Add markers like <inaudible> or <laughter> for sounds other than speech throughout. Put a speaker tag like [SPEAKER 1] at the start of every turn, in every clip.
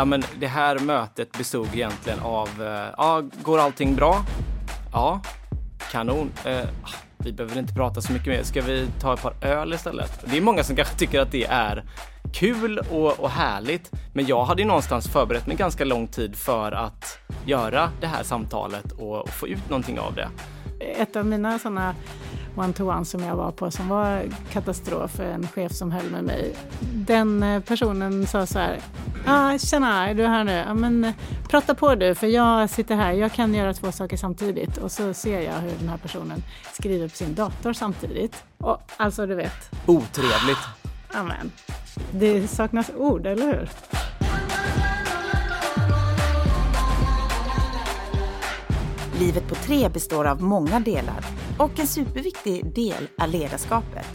[SPEAKER 1] Ja, men det här mötet bestod egentligen av, eh, ja, går allting bra? Ja, kanon. Eh, ah, vi behöver inte prata så mycket mer. Ska vi ta ett par öl istället? Det är många som kanske tycker att det är kul och, och härligt. Men jag hade ju någonstans förberett mig ganska lång tid för att göra det här samtalet och, och få ut någonting av det.
[SPEAKER 2] Ett av mina sådana one-to-one som jag var på som var katastrof, en chef som höll med mig. Den eh, personen sa så här, ah, tjena, är du här nu? Ja, men, eh, prata på du, för jag sitter här, jag kan göra två saker samtidigt. Och så ser jag hur den här personen skriver på sin dator samtidigt. Och, alltså, du vet.
[SPEAKER 1] Otrevligt.
[SPEAKER 2] Amen. Det saknas ord, eller hur?
[SPEAKER 3] Livet på tre består av många delar och en superviktig del är ledarskapet.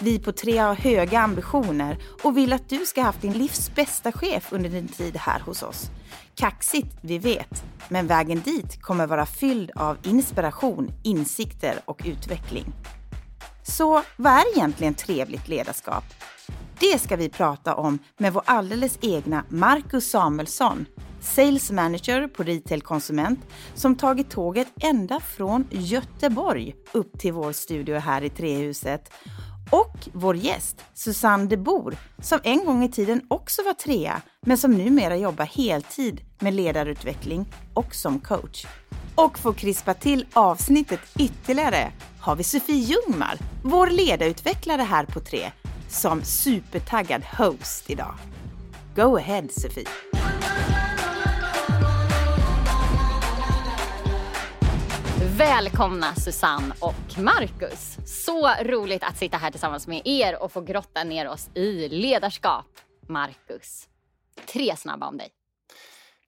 [SPEAKER 3] Vi på tre har höga ambitioner och vill att du ska haft din livs bästa chef under din tid här hos oss. Kaxigt, vi vet, men vägen dit kommer vara fylld av inspiration, insikter och utveckling. Så vad är egentligen trevligt ledarskap? Det ska vi prata om med vår alldeles egna Marcus Samuelsson, Sales Manager på Retail Konsument som tagit tåget ända från Göteborg upp till vår studio här i Trehuset. Och vår gäst Susanne de Boer som en gång i tiden också var trea men som numera jobbar heltid med ledarutveckling och som coach. Och för att krispa till avsnittet ytterligare har vi Sofie Ljungmar, vår ledarutvecklare här på Tre, som supertaggad host idag. Go ahead Sofie!
[SPEAKER 4] Välkomna Susanne och Marcus. Så roligt att sitta här tillsammans med er och få grotta ner oss i ledarskap. Marcus, tre snabba om dig.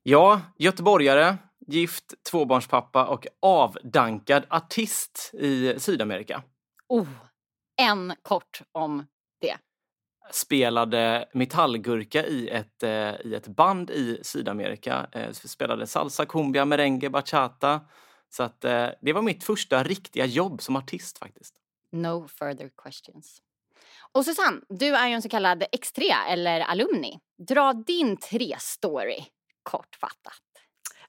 [SPEAKER 1] Ja, göteborgare, gift, tvåbarnspappa och avdankad artist i Sydamerika.
[SPEAKER 4] Oh, en kort om det.
[SPEAKER 1] Spelade metallgurka i ett, eh, i ett band i Sydamerika. Eh, spelade salsa, cumbia, merengue, bachata. Så att, eh, det var mitt första riktiga jobb som artist faktiskt.
[SPEAKER 4] No further questions. Och Susanne, du är ju en så kallad X3 eller alumni. Dra din tre-story kortfattat.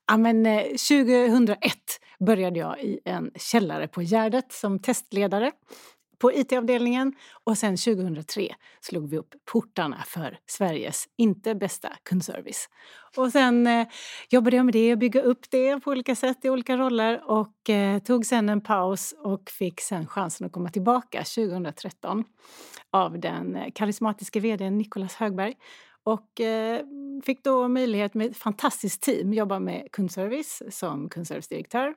[SPEAKER 2] Ja, men, eh, 2001 började jag i en källare på Gärdet som testledare på IT-avdelningen och sen 2003 slog vi upp portarna för Sveriges inte bästa kundservice. Och sen eh, jobbade jag med det och bygga upp det på olika sätt i olika roller och eh, tog sen en paus och fick sen chansen att komma tillbaka 2013 av den eh, karismatiske karismatiska vdn Nicolas Högberg och eh, fick då möjlighet med ett fantastiskt team jobba med kundservice som kundservicedirektör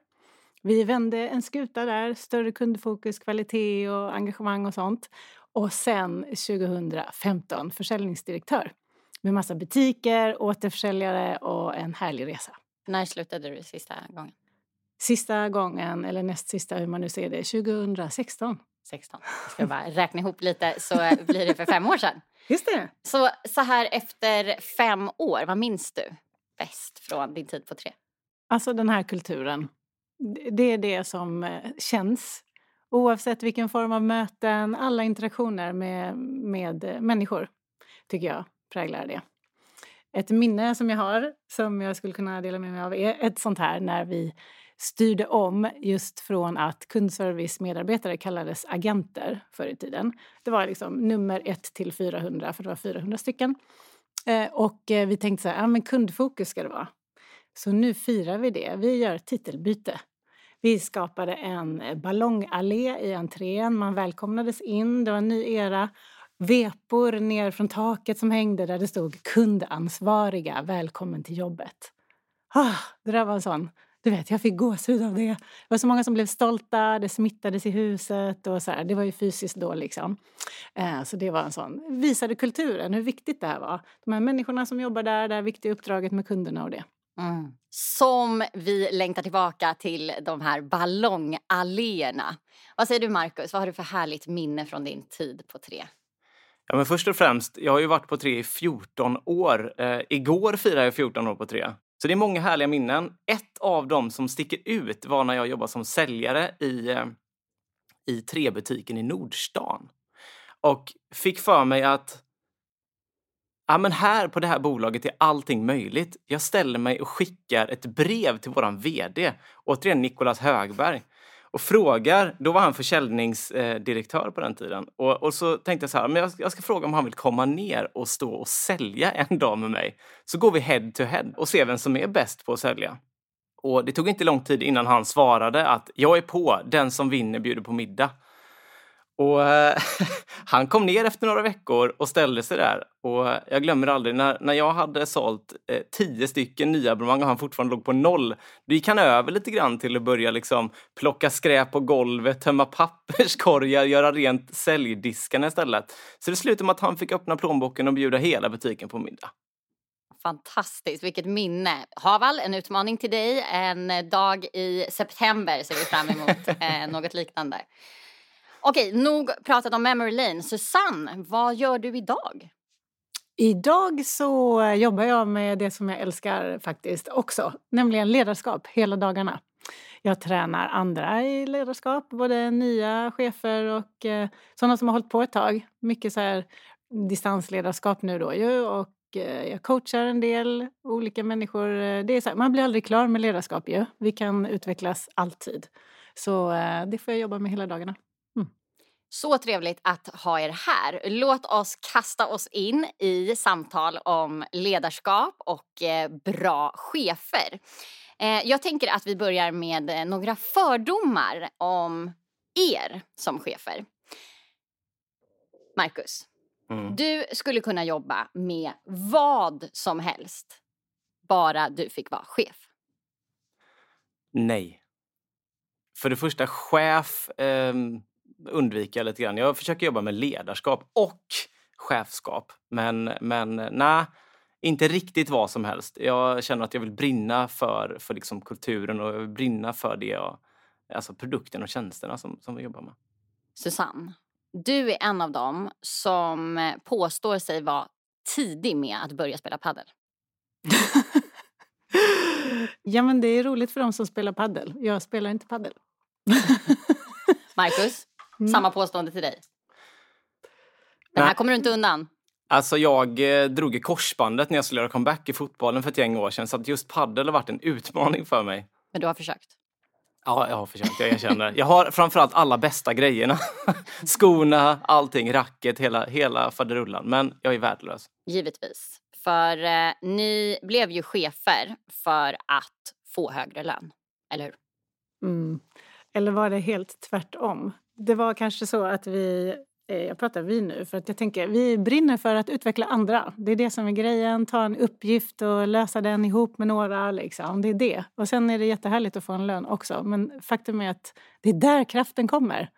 [SPEAKER 2] vi vände en skuta där, större kundfokus, kvalitet och engagemang och sånt. Och sen 2015 försäljningsdirektör med massa butiker, återförsäljare och en härlig resa.
[SPEAKER 4] När slutade du sista gången?
[SPEAKER 2] Sista gången, eller näst sista hur man nu ser det, 2016.
[SPEAKER 4] 16. Jag ska bara räkna ihop lite så blir det för fem år sedan.
[SPEAKER 2] Just det.
[SPEAKER 4] Så, så här efter fem år, vad minns du bäst från din tid på tre?
[SPEAKER 2] Alltså den här kulturen det är det som eh, känns. Oavsett vilken form av möten, alla interaktioner med, med eh, människor tycker jag präglar det. Ett minne som jag har, som jag skulle kunna dela med mig av, är ett sånt här när vi styrde om just från att kundservice-medarbetare kallades agenter förr i tiden. Det var liksom nummer 1 till 400, för det var 400 stycken. Eh, och vi tänkte så här, ja men kundfokus ska det vara. Så nu firar vi det. Vi gör titelbyte. Vi skapade en eh, ballongallé i entrén. Man välkomnades in. Det var en ny era. Vepor ner från taket som hängde där det stod kundansvariga, välkommen till jobbet. Ah, det där var en sån du vet, jag fick gåshud av det. Det var så många som blev stolta, det smittades i huset och så här. Det var ju fysiskt då liksom. Eh, så det var en sån, visade kulturen hur viktigt det här var. De här människorna som jobbar där, det här viktiga uppdraget med kunderna och det.
[SPEAKER 4] Mm. Som vi längtar tillbaka till de här ballongalléerna. Vad säger du Marcus, vad har du för härligt minne från din tid på tre?
[SPEAKER 1] Ja, men först och främst, jag har ju varit på tre i 14 år. Eh, igår firade jag 14 år på tre. Så det är många härliga minnen. Ett av dem som sticker ut var när jag jobbade som säljare i, eh, i trebutiken i Nordstan. Och fick för mig att Ja, men här på det här bolaget är allting möjligt. Jag ställer mig och skickar ett brev till våran VD, återigen Nicolas Högberg, och frågar, då var han försäljningsdirektör på den tiden, och, och så tänkte jag så här, men jag, jag ska fråga om han vill komma ner och stå och sälja <laughs> en dag med mig. Så går vi head to head och ser vem som är bäst på att sälja. Och det tog inte lång tid innan han svarade att jag är på, den som vinner bjuder på middag. Och eh, <laughs> han kom ner efter några veckor och ställde sig där. Och jag glömmer aldrig när, när jag hade sålt eh, tio stycken nya abonnemang och han fortfarande låg på noll. Då gick han över lite grann till att börja liksom plocka skräp på golvet, tömma papperskorgar, göra rent säljdiskarna istället. Så det slutade med att han fick öppna plånboken och bjuda hela butiken på middag.
[SPEAKER 4] Fantastiskt, vilket minne. Haval, en utmaning till dig. En dag i september ser vi fram emot eh, något liknande. Okej, nog pratat om memory lane. Susanne, vad gör du idag?
[SPEAKER 2] Idag så jobbar jag med det som jag älskar faktiskt också, nämligen ledarskap hela dagarna. Jag tränar andra i ledarskap, både nya chefer och eh, sådana som har hållit på ett tag. Mycket så här distansledarskap nu då ju och eh, jag coachar en del olika människor. Det är så här, man blir aldrig klar med ledarskap ju. Vi kan utvecklas alltid. Så eh, det får jag jobba med hela dagarna.
[SPEAKER 4] Så trevligt att ha er här. Låt oss kasta oss in i samtal om ledarskap och eh, bra chefer. Eh, jag tänker att vi börjar med eh, några fördomar om er som chefer. Marcus, mm. du skulle kunna jobba med vad som helst bara du fick vara chef.
[SPEAKER 1] Nej. För det första, chef... Eh undvika lite grann. Jag försöker jobba med ledarskap och chefskap. Men, men nej, inte riktigt vad som helst. Jag känner att jag vill brinna för, för liksom kulturen och jag vill brinna för det jag, alltså produkten och tjänsterna som, som vi jobbar med.
[SPEAKER 4] Susanne, du är en av dem som påstår sig vara tidig med att börja spela padel. <laughs>
[SPEAKER 2] ja, men det är roligt för dem som spelar paddel. Jag spelar inte paddel.
[SPEAKER 4] Marcus? Mm. Samma påstående till dig. Den här kommer du inte undan.
[SPEAKER 1] Alltså jag eh, drog i korsbandet när jag skulle göra comeback i fotbollen för ett gäng år sedan. Så att just paddel har varit en utmaning för mig.
[SPEAKER 4] Men du har försökt?
[SPEAKER 1] Ja, jag har försökt. Jag erkänner. Jag har framförallt alla bästa grejerna. <laughs> Skorna, allting, racket, hela, hela faderullan. Men jag är värdelös.
[SPEAKER 4] Givetvis. För eh, ni blev ju chefer för att få högre lön. Eller hur?
[SPEAKER 2] Mm. Eller var det helt tvärtom? Det var kanske så att vi eh, jag pratar vi nu, för att jag tänker vi brinner för att utveckla andra. Det är det som är grejen, ta en uppgift och lösa den ihop med några. Liksom. Det är det. Och sen är det jättehärligt att få en lön också. Men faktum är att det är där kraften kommer.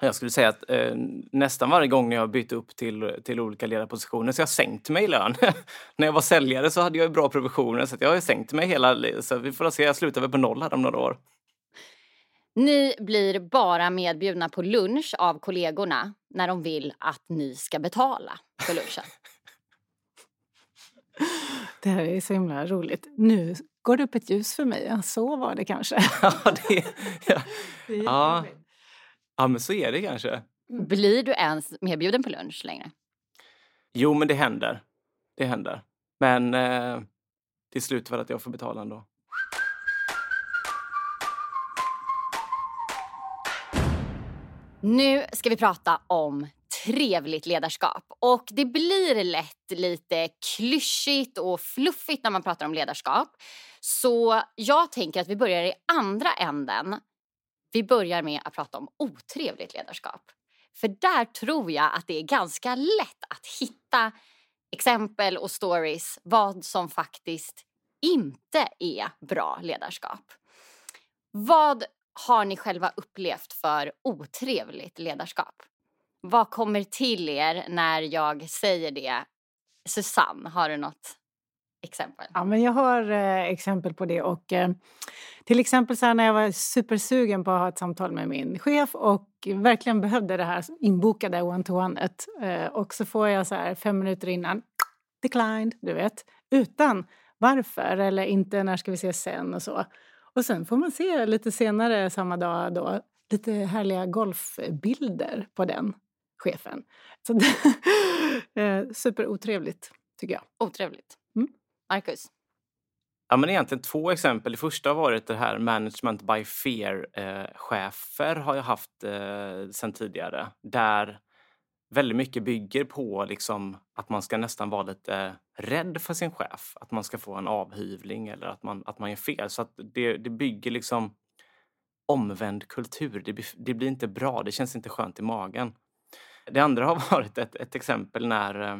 [SPEAKER 1] Jag skulle säga att eh, nästan varje gång jag har bytt upp till, till olika ledarpositioner så jag sänkt mig i lön. <laughs> När jag var säljare så hade jag bra provisioner så jag har sänkt mig hela... Så vi får se, jag slutar väl på noll här om några år.
[SPEAKER 4] Ni blir bara medbjudna på lunch av kollegorna när de vill att ni ska betala för lunchen.
[SPEAKER 2] Det här är så himla roligt. Nu går det upp ett ljus för mig. Så var det kanske. <laughs>
[SPEAKER 1] ja, det, ja. <laughs> Det ja. ja, men så är det kanske.
[SPEAKER 4] Blir du ens medbjuden på lunch längre?
[SPEAKER 1] Jo, men det händer. Det händer. Men eh, till slut var det att jag får betala ändå.
[SPEAKER 4] Nu ska vi prata om trevligt ledarskap. Och det blir lätt lite klyschigt och fluffigt när man pratar om ledarskap. Så jag tänker att vi börjar i andra änden. Vi börjar med att prata om otrevligt ledarskap. För där tror jag att det är ganska lätt att hitta exempel och stories vad som faktiskt inte är bra ledarskap. Vad har ni själva upplevt för otrevligt ledarskap? Vad kommer till er när jag säger det? Susanne, har du något exempel?
[SPEAKER 2] Ja, men jag har eh, exempel på det. Och, eh, till exempel så när jag var supersugen på att ha ett samtal med min chef och verkligen behövde det här inbokade one-to-one. Eh, och så får jag så här fem minuter innan, declined, du vet, utan varför eller inte när ska vi ses sen och så. Och sen får man se lite senare samma dag då, lite härliga golfbilder på den chefen. Så det, <laughs> eh, superotrevligt, tycker jag.
[SPEAKER 4] Otrevligt.
[SPEAKER 2] Mm.
[SPEAKER 4] Marcus?
[SPEAKER 1] Ja, men egentligen två exempel. Det första har varit det här management by fear-chefer har jag haft eh, sedan tidigare. Där väldigt mycket bygger på liksom att man ska nästan vara lite rädd för sin chef. Att man ska få en avhyvling eller att man, att man gör fel. Så att det, det bygger liksom omvänd kultur. Det, det blir inte bra. Det känns inte skönt i magen. Det andra har <laughs> varit ett, ett exempel när eh,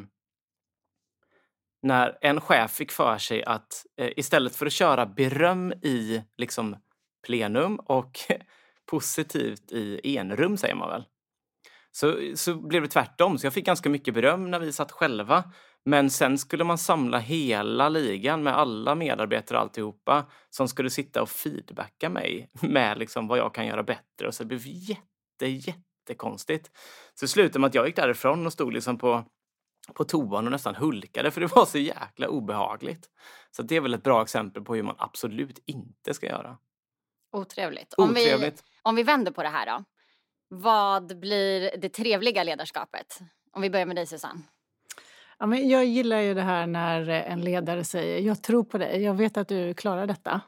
[SPEAKER 1] när en chef fick för sig att eh, istället för att köra beröm i liksom plenum och <laughs> positivt i enrum, säger man väl, så, så blev det tvärtom. Så jag fick ganska mycket beröm när vi satt själva. Men sen skulle man samla hela ligan med alla medarbetare och alltihopa som skulle sitta och feedbacka mig med liksom vad jag kan göra bättre. Och så det blev jätte, jättekonstigt. Så slutade med att jag gick därifrån och stod liksom på på toan och nästan hulkade för det var så jäkla obehagligt. Så det är väl ett bra exempel på hur man absolut inte ska göra.
[SPEAKER 4] Otrevligt. Om,
[SPEAKER 1] Otrevligt.
[SPEAKER 4] Vi, om vi vänder på det här då. Vad blir det trevliga ledarskapet? Om vi börjar med dig Susanne.
[SPEAKER 2] Ja, men jag gillar ju det här när en ledare säger jag tror på dig, jag vet att du klarar detta.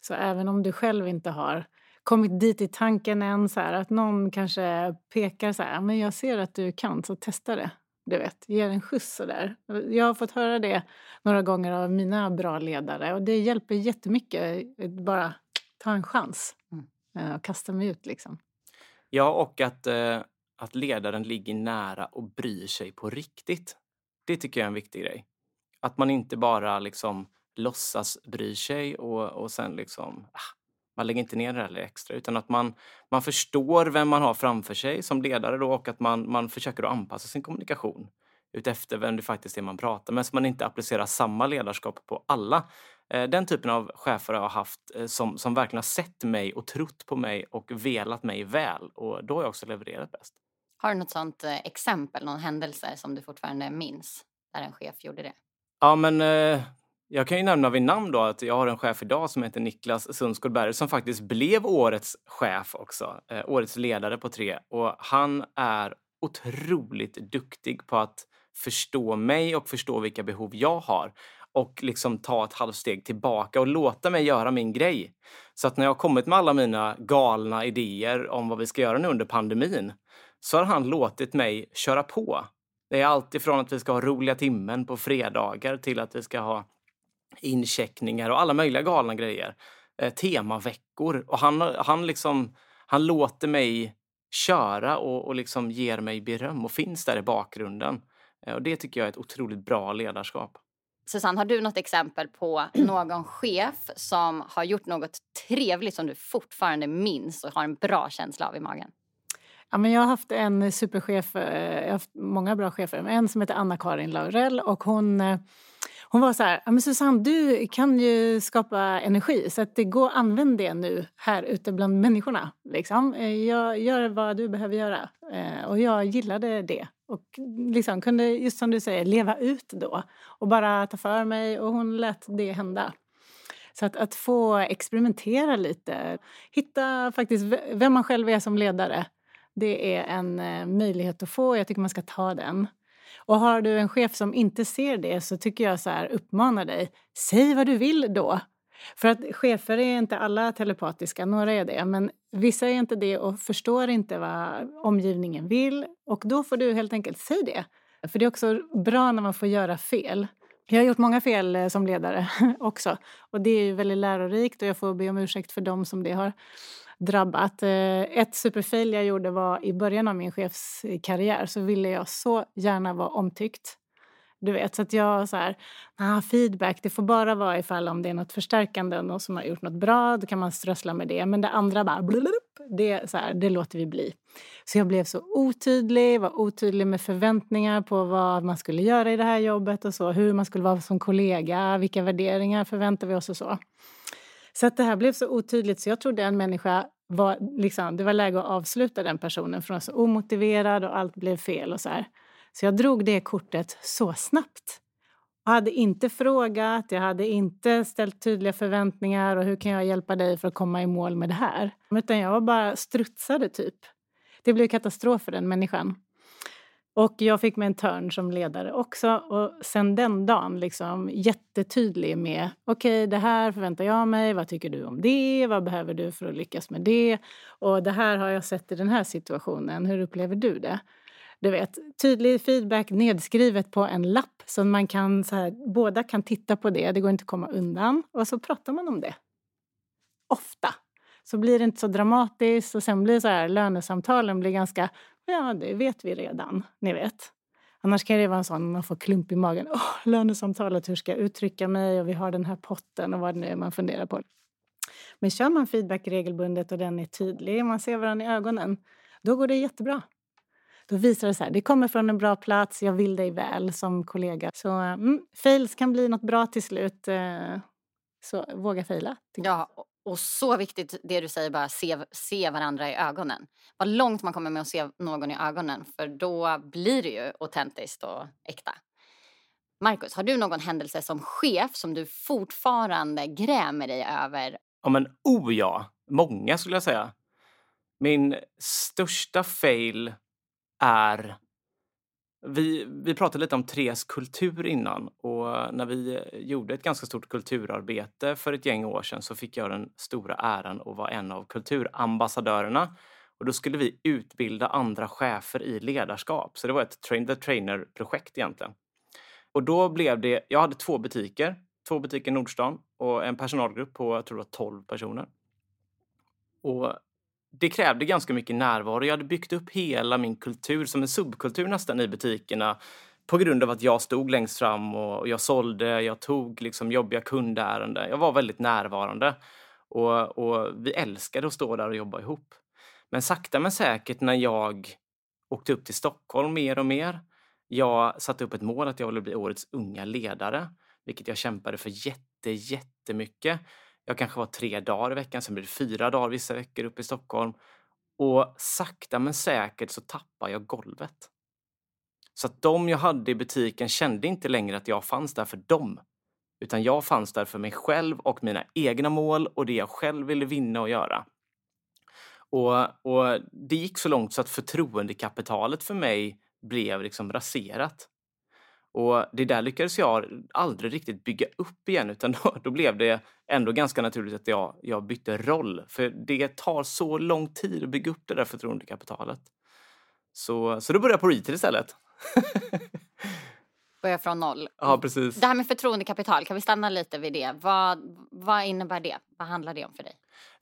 [SPEAKER 2] Så även om du själv inte har kommit dit i tanken än, så här, att någon kanske pekar så här, men jag ser att du kan, så testa det du vet, ger en skjuts sådär. Jag har fått höra det några gånger av mina bra ledare och det hjälper jättemycket. Bara ta en chans mm. Eh, och kasta mig ut liksom.
[SPEAKER 1] Ja, och att, eh, att ledaren ligger nära och bryr sig på riktigt. Det tycker jag är en viktig grej. Att man inte bara liksom låtsas bry sig och, och sen liksom ah, man lägger inte ner det där extra utan att man, man förstår vem man har framför sig som ledare då och att man, man försöker att anpassa sin kommunikation utefter vem det faktiskt är man pratar med så man inte applicerar samma ledarskap på alla. Eh, den typen av chefer har jag haft eh, som, som verkligen har sett mig och trott på mig och velat mig väl och då har jag också levererat bäst.
[SPEAKER 4] Har du något sånt eh, exempel, någon händelse som du fortfarande minns där en chef gjorde det?
[SPEAKER 1] Ja, men jag kan ju nämna vid namn då att jag har en chef idag som heter Niklas Sundsgårdberg som faktiskt blev årets chef också. Årets ledare på tre. Och han är otroligt duktig på att förstå mig och förstå vilka behov jag har och liksom ta ett halvsteg tillbaka och låta mig göra min grej. Så att när jag har kommit med alla mina galna idéer om vad vi ska göra nu under pandemin så har han låtit mig köra på. Det är allt ifrån att vi ska ha roliga timmen på fredagar till att vi ska ha incheckningar och alla möjliga galna grejer. Eh, temaveckor. Och han, han, liksom, han låter mig köra och, och liksom ger mig beröm och finns där i bakgrunden. Eh, och det tycker jag är ett otroligt bra ledarskap.
[SPEAKER 4] Susanne, har du något exempel på <clears throat> någon chef som har gjort något trevligt som du fortfarande minns och har en bra känsla av i magen?
[SPEAKER 2] Ja, men jag har haft en superchef, eh, jag har haft många bra chefer, en som heter Anna-Karin Laurell och hon eh, hon var så här, men Susanne du kan ju skapa energi så att det går, använd det nu här ute bland människorna. Liksom. Eh, jag gör vad du behöver göra. Eh, och jag gillade det. Och liksom kunde, just som du säger, leva ut då. Och bara ta för mig och hon lät det hända. Så att, att få experimentera lite, hitta faktiskt vem man själv är som ledare. Det är en eh, möjlighet att få. Jag tycker man ska ta den. Och har du en chef som inte ser det så tycker jag så här, uppmanar dig, säg vad du vill då. För att chefer är inte alla telepatiska, några är det, men vissa är inte det och förstår inte vad omgivningen vill. Och då får du helt enkelt säga det. För det är också bra när man får göra fel. Jag har gjort många fel eh, som ledare <laughs> också. Och det är väldigt lärorikt och jag får be om ursäkt för dem som det har drabbat. Eh, ett superfail jag gjorde var i början av min chefskarriär eh, så ville jag så gärna vara omtyckt. Du vet, så att jag så här, ah, feedback, det får bara vara ifall om det är något förstärkande, någon som har gjort något bra, då kan man strössla med det. Men det andra bara, blulup, det, så här, det låter vi bli. Så jag blev så otydlig, var otydlig med förväntningar på vad man skulle göra i det här jobbet och så, hur man skulle vara som kollega, vilka värderingar förväntar vi oss och så. Så att det här blev så otydligt så jag trodde en människa var, liksom, det var läge att avsluta den personen för att så omotiverad och allt blev fel och så här. Så jag drog det kortet så snabbt. Jag hade inte frågat, jag hade inte ställt tydliga förväntningar och hur kan jag hjälpa dig för att komma i mål med det här? Utan jag var bara strutsade typ. Det blev katastrof för den människan. Och jag fick mig en törn som ledare också. Och sen den dagen liksom jättetydlig med okej, okay, det här förväntar jag mig. Vad tycker du om det? Vad behöver du för att lyckas med det? Och det här har jag sett i den här situationen. Hur upplever du det? Du vet, tydlig feedback nedskrivet på en lapp så man kan så här, båda kan titta på det. Det går inte att komma undan. Och så pratar man om det. Ofta. Så blir det inte så dramatiskt och sen blir så här, lönesamtalen blir ganska Ja, det vet vi redan, ni vet. Annars kan det vara en sån man får klump i magen. Oh, lönesamtalet, hur ska jag uttrycka mig? Och vi har den här potten och vad det nu är man funderar på. Men kör man feedback regelbundet och den är tydlig, man ser varandra i ögonen, då går det jättebra. Då visar det så här, det kommer från en bra plats, jag vill dig väl som kollega. Så mm, fails kan bli något bra till slut. Eh, så våga fejla.
[SPEAKER 4] Ja, och så viktigt det du säger, bara se, se varandra i ögonen. Vad långt man kommer med att se någon i ögonen för då blir det ju autentiskt och äkta. Marcus, har du någon händelse som chef som du fortfarande grämer dig över?
[SPEAKER 1] Ja men oh ja, många skulle jag säga. Min största fail är vi, vi pratade lite om Tres kultur innan och när vi gjorde ett ganska stort kulturarbete för ett gäng år sedan så fick jag den stora äran att vara en av kulturambassadörerna. Och då skulle vi utbilda andra chefer i ledarskap. Så det var ett Train the Trainer-projekt egentligen. Och då blev det, jag hade två butiker, två butiker i Nordstan och en personalgrupp på, jag tror det var 12 personer. Och det krävde ganska mycket närvaro. Jag hade byggt upp hela min kultur som en subkultur nästan i butikerna på grund av att jag stod längst fram och jag sålde, jag tog liksom jobbiga kundärenden. Jag var väldigt närvarande och, och vi älskade att stå där och jobba ihop. Men sakta men säkert när jag åkte upp till Stockholm mer och mer. Jag satte upp ett mål att jag ville bli årets unga ledare, vilket jag kämpade för jätte, jättemycket. Jag kanske var tre dagar i veckan, sen blev det fyra dagar vissa veckor uppe i Stockholm. Och sakta men säkert så tappar jag golvet. Så att de jag hade i butiken kände inte längre att jag fanns där för dem. Utan jag fanns där för mig själv och mina egna mål och det jag själv ville vinna och göra. Och, och det gick så långt så att förtroendekapitalet för mig blev liksom raserat. Och det där lyckades jag aldrig riktigt bygga upp igen utan då, då blev det ändå ganska naturligt att jag, jag bytte roll. För det tar så lång tid att bygga upp det där förtroendekapitalet. Så, så då började jag på retail istället.
[SPEAKER 4] Börja från noll.
[SPEAKER 1] Ja, precis.
[SPEAKER 4] Det här med förtroendekapital, kan vi stanna lite vid det? Vad, vad innebär det? Vad handlar det om för dig?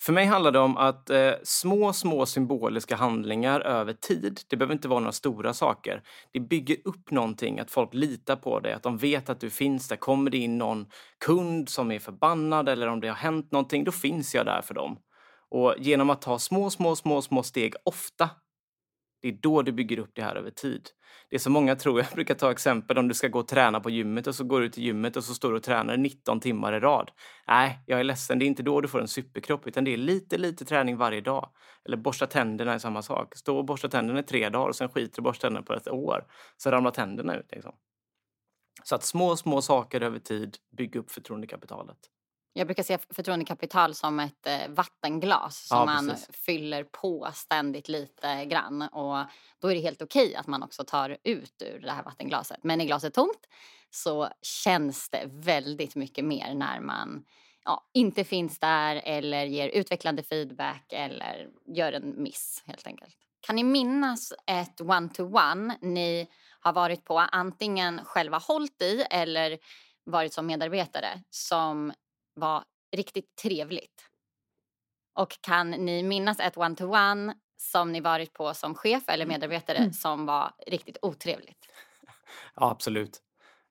[SPEAKER 1] För mig handlar det om att eh, små, små symboliska handlingar över tid, det behöver inte vara några stora saker. Det bygger upp någonting, att folk litar på dig, att de vet att du finns där. Kommer det in någon kund som är förbannad eller om det har hänt någonting, då finns jag där för dem. Och genom att ta små, små, små, små steg ofta det är då du bygger upp det här över tid. Det är så många tror, jag <laughs> brukar ta exempel om du ska gå och träna på gymmet och så går du till gymmet och så står du och tränar 19 timmar i rad. Nej, jag är ledsen, det är inte då du får en superkropp utan det är lite, lite träning varje dag. Eller borsta tänderna är samma sak. Stå och borsta tänderna i tre dagar och sen skiter du borsta tänderna på ett år. Så ramlar tänderna ut liksom. Så att små, små saker över tid bygger upp förtroendekapitalet.
[SPEAKER 4] Jag brukar se förtroendekapital som ett eh, vattenglas som ja, man fyller på ständigt lite grann. Och då är det helt okej att man också tar ut ur det här vattenglaset. Men är glaset tomt så känns det väldigt mycket mer när man ja, inte finns där eller ger utvecklande feedback eller gör en miss helt enkelt. Kan ni minnas ett one-to-one ni har varit på antingen själva hållit i eller varit som medarbetare som var riktigt trevligt. Och kan ni minnas ett one-to-one som ni varit på som chef eller mm. medarbetare mm. som var riktigt otrevligt? <laughs>
[SPEAKER 1] Ja, absolut.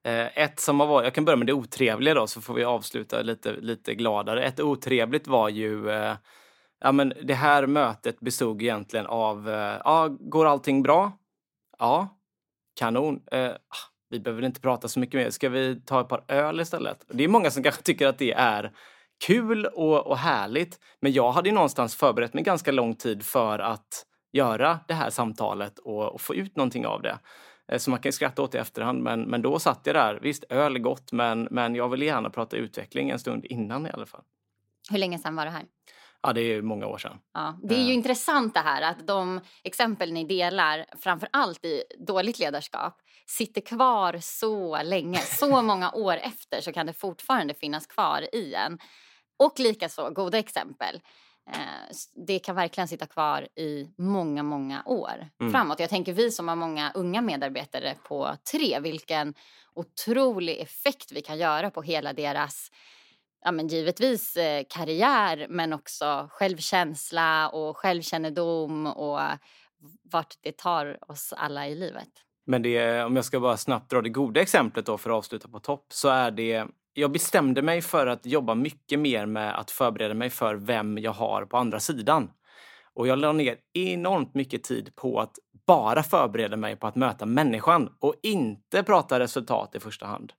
[SPEAKER 1] Eh, ett som har varit, jag kan börja med det otrevliga då så får vi avsluta lite, lite gladare. Ett otrevligt var ju, eh, ja men det här mötet bestod egentligen av, eh, ja, går allting bra? Ja, kanon. Ah, vi behöver inte prata så mycket mer. Ska vi ta ett par öl istället? Det är många som <laughs> kanske tycker att det är kul och, och härligt. Men jag hade ju någonstans förberett mig ganska lång tid för att göra det här samtalet och, och få ut någonting av det. Eh, så man kan skratta åt det i efterhand, men, men då satt jag där. Visst, öl är gott, men, men jag vill gärna prata utveckling en stund innan i alla fall.
[SPEAKER 4] Hur länge sedan var det här?
[SPEAKER 1] Ja, det är många år sedan.
[SPEAKER 4] Ja, det är ju
[SPEAKER 1] Ja.
[SPEAKER 4] intressant det här att de exempel ni delar, framför allt i dåligt ledarskap, sitter kvar så länge. Så <laughs> många år efter så kan det fortfarande finnas kvar i en. Och likaså goda exempel. Eh, Det kan verkligen sitta kvar i många, många år
[SPEAKER 1] Mm.
[SPEAKER 4] framåt. Jag tänker vi som har många unga medarbetare på tre, vilken otrolig effekt vi kan göra på hela deras ja, men givetvis eh, karriär men också självkänsla och självkännedom och vart det tar oss alla i livet.
[SPEAKER 1] Men det, om jag ska bara snabbt dra det goda exemplet då för att avsluta på topp så är det jag bestämde mig för att jobba mycket mer med att förbereda mig för vem jag har på andra sidan. Och jag la ner enormt mycket tid på att bara förbereda mig på att möta människan och inte prata resultat i första hand.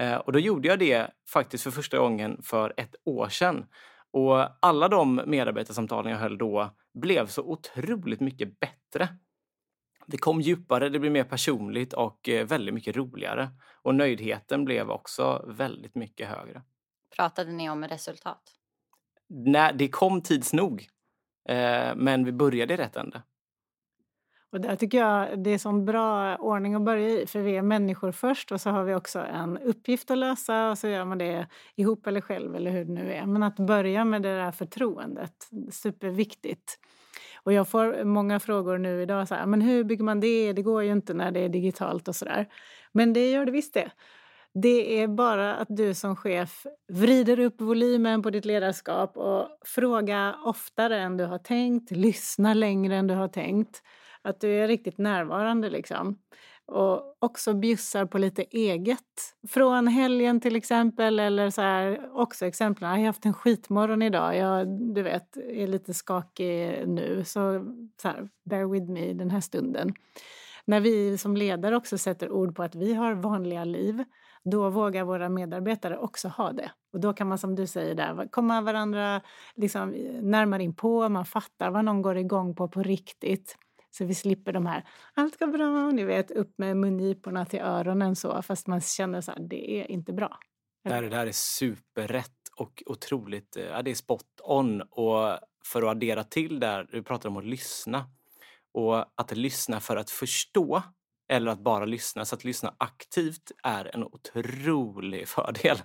[SPEAKER 1] Eh, och då gjorde jag det faktiskt för första gången för ett år sedan. Och alla de medarbetarsamtalen jag höll då blev så otroligt mycket bättre. Det kom djupare, det blev mer personligt och eh, väldigt mycket roligare. Och nöjdheten blev också väldigt mycket högre.
[SPEAKER 4] Pratade ni om resultat?
[SPEAKER 1] Nej, det kom tids nog. Eh, men vi började i rätt ände.
[SPEAKER 2] Och där tycker jag det är sån bra ordning att börja i, för vi är människor först och så har vi också en uppgift att lösa och så gör man det ihop eller själv eller hur det nu är. Men att börja med det där förtroendet, superviktigt. Och jag får många frågor nu idag, så här, men hur bygger man det? Det går ju inte när det är digitalt och sådär. Men det gör det visst det. Det är bara att du som chef vrider upp volymen på ditt ledarskap och fråga oftare än du har tänkt, lyssna längre än du har tänkt. Att du är riktigt närvarande liksom. Och också bjussar på lite eget. Från helgen till exempel, eller så här, också exempel. Jag har haft en skitmorgon idag. Jag, du vet, är lite skakig nu. Så, så här, bear with me den här stunden. När vi som ledare också sätter ord på att vi har vanliga liv, då vågar våra medarbetare också ha det. Och då kan man som du säger där, komma varandra liksom närmare in på, man fattar vad någon går igång på på riktigt. Så vi slipper de här, allt går bra, ni vet, upp med mungiporna till öronen så, fast man känner så här, det är inte bra.
[SPEAKER 1] Det här, det här är superrätt och otroligt, eh, ja, det är spot on. Och för att addera till där, du pratar om att lyssna. Och att lyssna för att förstå eller att bara lyssna. Så att lyssna aktivt är en otrolig <laughs> fördel.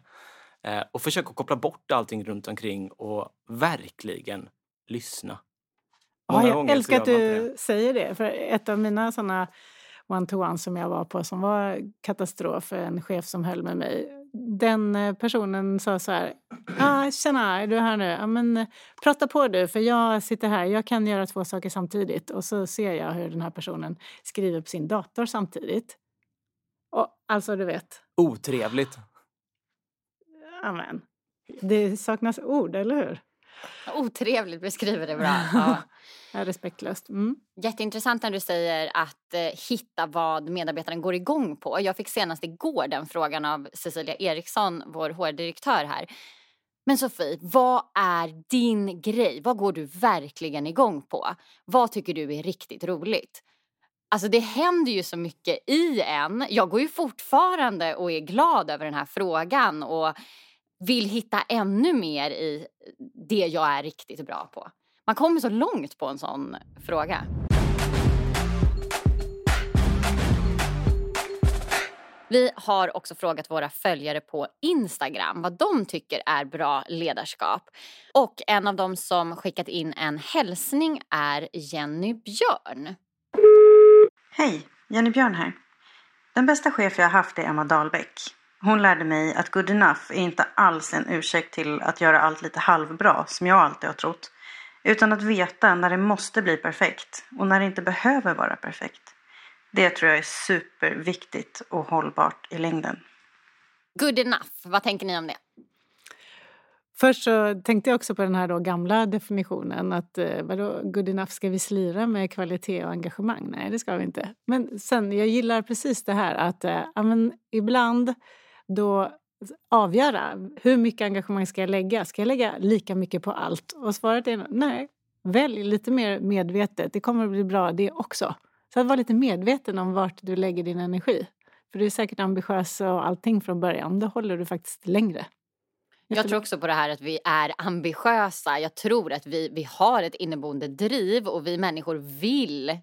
[SPEAKER 1] Eh, och försök att koppla bort allting runt omkring och verkligen lyssna. Många
[SPEAKER 2] Ja, jag älskar att du säger det. För ett av mina såna one-to-one som jag var på som var katastrof, en chef som höll med mig. Den eh, personen sa så här, ah, tjena, är du här nu? Ja, men, eh, prata på du, för jag sitter här, jag kan göra två saker samtidigt. Och så ser jag hur den här personen skriver på sin dator samtidigt. Och, alltså, du vet,
[SPEAKER 1] Otrevligt.
[SPEAKER 2] amen. Det saknas ord, eller hur? <laughs>
[SPEAKER 4] Otrevligt beskriver det bra. <laughs> Ja.
[SPEAKER 2] Respektlöst. Mm.
[SPEAKER 4] Jätteintressant när du säger att eh, hitta vad medarbetaren går igång på. Jag fick senast igår den frågan av Cecilia Eriksson, vår HR-direktör här. Men Sofie, vad är din grej? Vad går du verkligen igång på? Vad tycker du är riktigt roligt? Alltså det händer ju så mycket i en. Jag går ju fortfarande och är glad över den här frågan och vill hitta ännu mer i det jag är riktigt bra på. Man kommer så långt på en sån fråga. Vi har också frågat våra följare på Instagram vad de tycker är bra ledarskap. Och en av dem som skickat in en hälsning är Jenny Björn.
[SPEAKER 5] Hej, Jenny Björn här. Den bästa chef jag haft är Emma Dahlbäck. Hon lärde mig att good enough är inte alls en ursäkt till att göra allt lite halvbra, som jag alltid har trott. Utan att veta när det måste bli perfekt och när det inte behöver vara perfekt. Det tror jag är superviktigt och hållbart i längden.
[SPEAKER 4] Good enough, vad tänker ni om det?
[SPEAKER 2] Först så tänkte jag också på den här då gamla definitionen att eh, vadå, good enough, ska vi slira med kvalitet och engagemang? Nej, det ska vi inte. Men sen, jag gillar precis det här att eh, ibland då avgöra hur mycket engagemang ska jag lägga? Ska jag lägga lika mycket på allt? Och svaret är nej, välj lite mer medvetet. Det kommer att bli bra det också. Så att vara lite medveten om vart du lägger din energi. För du är säkert ambitiös och allting från början. Då håller du faktiskt längre.
[SPEAKER 4] Jag tror också på det här att vi är ambitiösa. Jag tror att vi, vi har ett inneboende driv och vi människor vill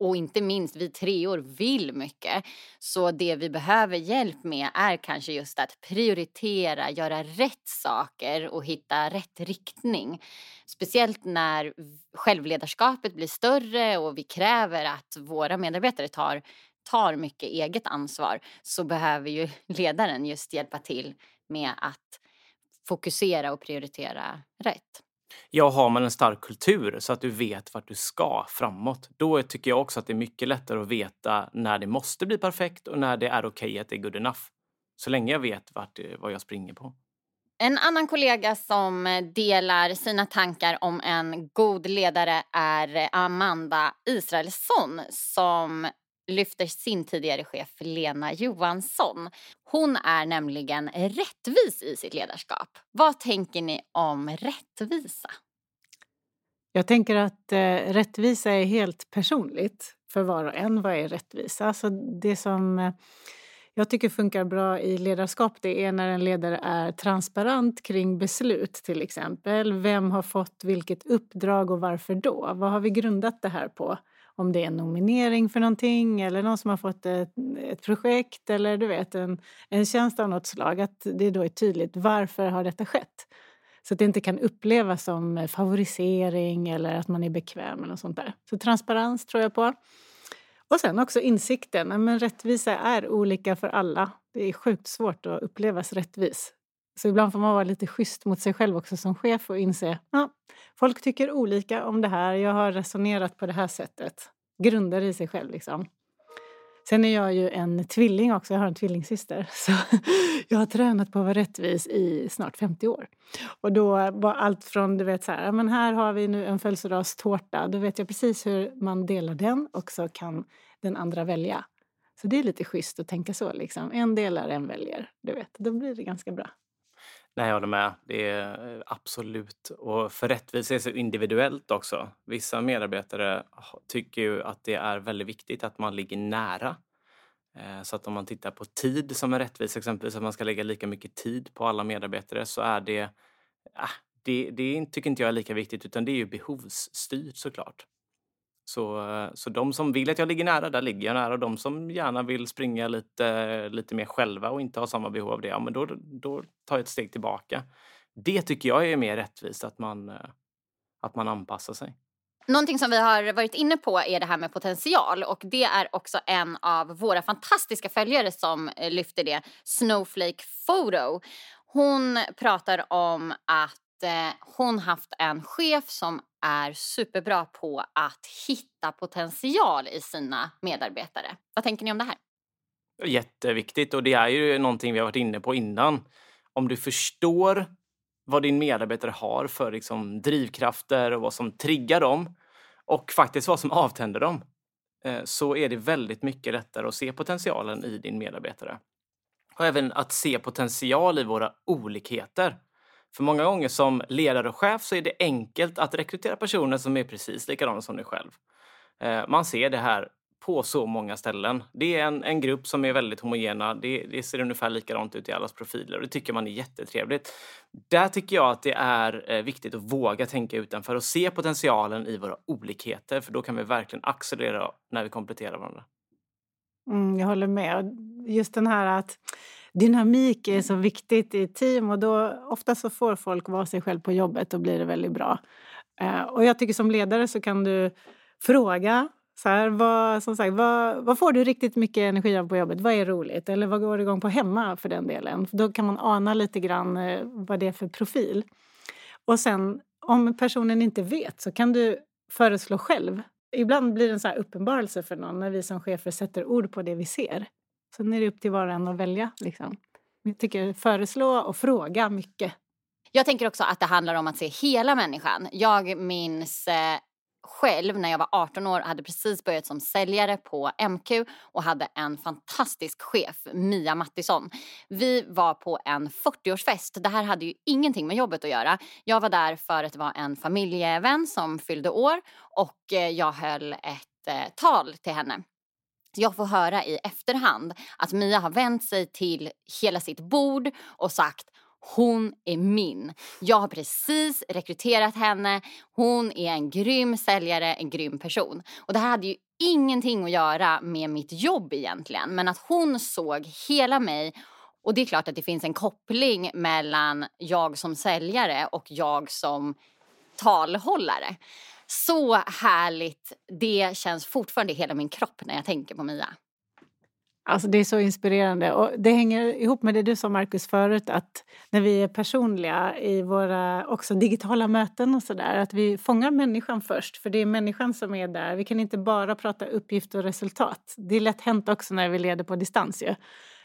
[SPEAKER 4] och inte minst vi treor vill mycket. Så det vi behöver hjälp med är kanske just att prioritera, göra rätt saker och hitta rätt riktning. Speciellt när självledarskapet blir större och vi kräver att våra medarbetare tar, tar mycket eget ansvar så behöver ju ledaren just hjälpa till med att fokusera och prioritera rätt.
[SPEAKER 1] Ja, har man en stark kultur så att du vet vart du ska framåt, då tycker jag också att det är mycket lättare att veta när det måste bli perfekt och när det är okej okay att det är good enough. Så länge jag vet vart, eh, vad jag springer på.
[SPEAKER 4] En annan kollega som eh, delar sina tankar om en god ledare är eh, Amanda Israelsson som lyfter sin tidigare chef Lena Johansson. Hon är nämligen rättvis i sitt ledarskap. Vad tänker ni om rättvisa?
[SPEAKER 2] Jag tänker att eh, rättvisa är helt personligt för var och en. Vad är rättvisa? Alltså det som eh, jag tycker funkar bra i ledarskap det är när en ledare är transparent kring beslut till exempel. Vem har fått vilket uppdrag och varför då? Vad har vi grundat det här på? Om det är en nominering för någonting eller någon som har fått ett, ett projekt eller du vet en, en tjänst av något slag. Att det då är tydligt varför har detta skett. Så att det inte kan upplevas som favorisering eller att man är bekväm eller sånt där. Så transparens tror jag på. Och sen också insikten, men rättvisa är olika för alla. Det är sjukt svårt att upplevas rättvis. Så ibland får man vara lite schysst mot sig själv också som chef och inse ja, folk tycker olika om det här. Jag har resonerat på det här sättet. Grundar i sig själv liksom. Sen är jag ju en tvilling också, jag har en tvillingsyster. <laughs> Så jag har tränat på att vara rättvis i snart 50 år. Och då var allt från, du vet så här, men här har vi nu en födelsedagstårta. Då vet jag precis hur man delar den och så kan den andra välja. Så det är lite schysst att tänka så liksom. En delar, en väljer. Du vet, då blir det ganska bra.
[SPEAKER 1] Nej, jag håller med. Det är eh, absolut. Och för rättvisa är så individuellt också. Vissa medarbetare ah, tycker ju att det är väldigt viktigt att man ligger nära. Eh, så att om man tittar på tid som är rättvis, exempelvis att man ska lägga lika mycket tid på alla medarbetare, så är det... Ah, det, det tycker inte jag är lika viktigt, utan det är ju behovsstyrt såklart. Så, så de som vill att jag ligger nära, där ligger jag nära. De som gärna vill springa lite, lite mer själva och inte har samma behov av det, ja, men då, då tar jag ett steg tillbaka. Det tycker jag är mer rättvist, att man, att man anpassar sig.
[SPEAKER 4] Någonting som vi har varit inne på är det här med potential och det är också en av våra fantastiska följare som eh, lyfter det, Snowflake Photo. Hon pratar om att Eh, hon haft en chef som är superbra på att hitta potential i sina medarbetare. Vad tänker ni om det här?
[SPEAKER 1] Jätteviktigt och det är ju någonting vi har varit inne på innan. Om du förstår vad din medarbetare har för liksom drivkrafter och vad som triggar dem och faktiskt vad som avtänder dem eh, så är det väldigt mycket lättare att se potentialen i din medarbetare. Och även att se potential i våra olikheter. För många gånger som ledare och chef så är det enkelt att rekrytera personer som är precis likadana som dig själv. Eh, man ser det här på så många ställen. Det är en, en grupp som är väldigt homogena. Det, det, ser ungefär likadant ut i allas profiler och det tycker man är jättetrevligt. Där tycker jag att det är eh, viktigt att våga tänka utanför och se potentialen i våra olikheter för då kan vi verkligen accelerera när vi kompletterar varandra.
[SPEAKER 2] Mm, jag håller med. Just den här att dynamik är så viktigt i team och då ofta så får folk vara sig själv på jobbet och blir det väldigt bra. Eh, och jag tycker som ledare så kan du fråga så här, vad, som sagt, vad, vad, får du riktigt mycket energi av på jobbet? Vad är roligt? Eller vad går du igång på hemma för den delen? Då kan man ana lite grann eh, vad det är för profil. Och sen om personen inte vet så kan du föreslå själv. Ibland blir det en så uppenbarelse för någon när vi som chefer sätter ord på det vi ser. Sen är det upp till var och en att välja. Liksom. Jag tycker föreslå och fråga mycket.
[SPEAKER 4] Jag tänker också att det handlar om att se hela människan. Jag minns eh, själv när jag var 18 år och hade precis börjat som säljare på MQ och hade en fantastisk chef, Mia Mattisson. Vi var på en 40-årsfest. Det här hade ju ingenting med jobbet att göra. Jag var där för att det var en familjevän som fyllde år och eh, jag höll ett eh, tal till henne. Jag får höra i efterhand att Mia har vänt sig till hela sitt bord och sagt Hon är min. Jag har precis rekryterat henne. Hon är en grym säljare, en grym person. Och det här hade ju ingenting att göra med mitt jobb egentligen. Men att hon såg hela mig och det är klart att det finns en koppling mellan jag som säljare och jag som talhållare. Så härligt. Det känns fortfarande i hela min kropp när jag tänker på Mia.
[SPEAKER 2] Alltså det är så inspirerande och det hänger ihop med det du sa Markus förut att när vi är personliga i våra också digitala möten och sådär att vi fångar människan först för det är människan som är där. Vi kan inte bara prata uppgift och resultat. Det är lätt hänt också när vi leder på distans ju.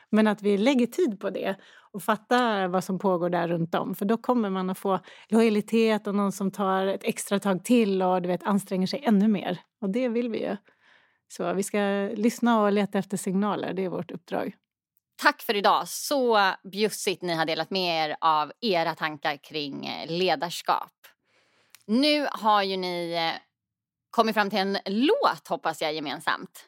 [SPEAKER 2] Men att vi lägger tid på det och fatta vad som pågår där runt om. För då kommer man att få lojalitet och någon som tar ett extra tag till och du vet, anstränger sig ännu mer. Och det vill vi ju. Så vi ska lyssna och leta efter signaler. Det är vårt uppdrag.
[SPEAKER 4] Tack för idag. Så bjussigt ni har delat med er av era tankar kring eh, ledarskap. Nu har ju ni eh, kommit fram till en låt hoppas jag gemensamt.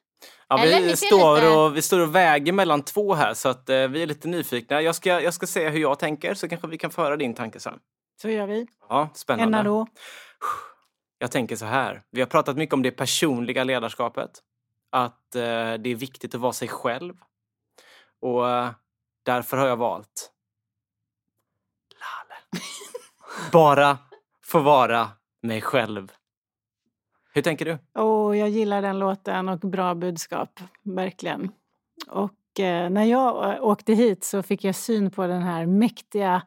[SPEAKER 1] Ja, vi, står lite... och, vi står och väger mellan två här så att eh, vi är lite nyfikna. Jag ska, jag ska säga hur jag tänker så kanske vi kan föra din tanke sen.
[SPEAKER 2] Så gör vi.
[SPEAKER 1] Ja, spännande.
[SPEAKER 2] Enna då?
[SPEAKER 1] Jag tänker så här. Vi har pratat mycket om det personliga ledarskapet. Att eh, det är viktigt att vara sig själv. Och eh, därför har jag valt Lale. <laughs> Bara få vara mig själv. Hur tänker du?
[SPEAKER 2] Oh, jag gillar den låten och bra budskap, verkligen. Och eh, när jag eh, åkte hit så fick jag syn på den här mäktiga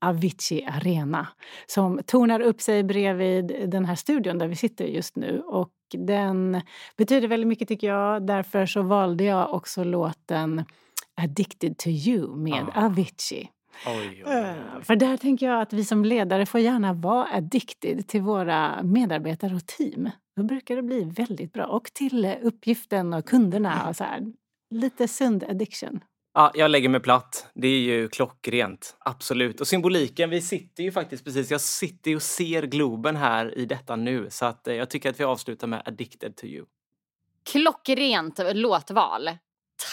[SPEAKER 2] Avicii Arena som tornar upp sig bredvid den här studion där vi sitter just nu. Och den betyder väldigt mycket tycker jag. Därför så valde jag också låten Addicted to you med ah. Avicii.
[SPEAKER 1] Oj, oj, oj.
[SPEAKER 2] Eh, för där tänker jag att vi som ledare får gärna vara addicted till våra medarbetare och team. Då brukar det bli väldigt bra. Och till uppgiften och kunderna och så här. Lite sund addiction.
[SPEAKER 1] Ja, jag lägger mig platt. Det är ju klockrent. Absolut. Och symboliken, vi sitter ju faktiskt precis, jag sitter och ser Globen här i detta nu. Så att eh, jag tycker att vi avslutar med Addicted to you.
[SPEAKER 4] Klockrent låtval.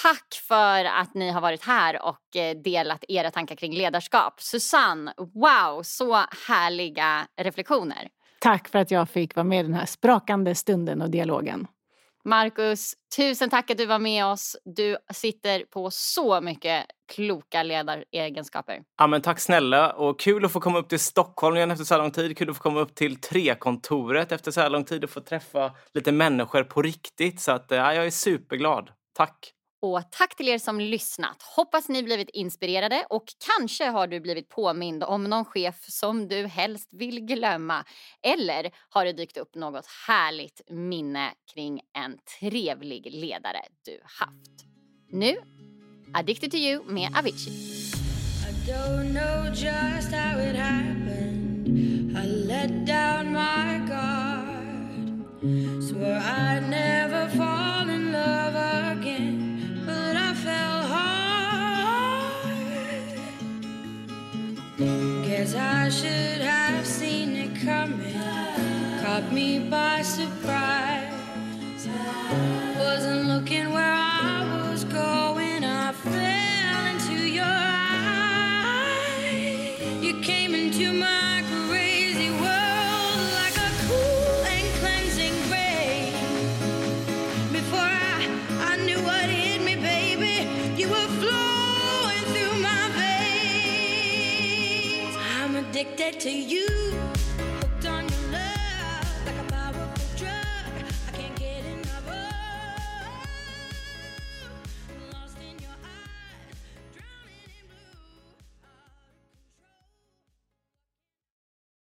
[SPEAKER 4] Tack för att ni har varit här och eh, delat era tankar kring ledarskap. Susanne, wow, så härliga reflektioner.
[SPEAKER 2] Tack för att jag fick vara med i den här sprakande stunden och dialogen.
[SPEAKER 4] Marcus, tusen tack att du var med oss. Du sitter på så mycket kloka ledaregenskaper.
[SPEAKER 1] Ja, men tack snälla och kul att få komma upp till Stockholm igen efter så här lång tid. Kul att få komma upp till Trekontoret efter så här lång tid och få träffa lite människor på riktigt. Så att, ja, jag är superglad. Tack!
[SPEAKER 4] Och tack till er som lyssnat. Hoppas ni blivit inspirerade och kanske har du blivit påmind om någon chef som du helst vill glömma. Eller har det dykt upp något härligt minne kring en trevlig ledare du haft. Nu, Addicted to you med Avicii. Me by surprise. Wasn't looking where I was going. I fell into your eyes. You came into my crazy world like a cool and cleansing rain. Before I, I knew what hit me, baby, you were flowing through my veins. I'm addicted to you.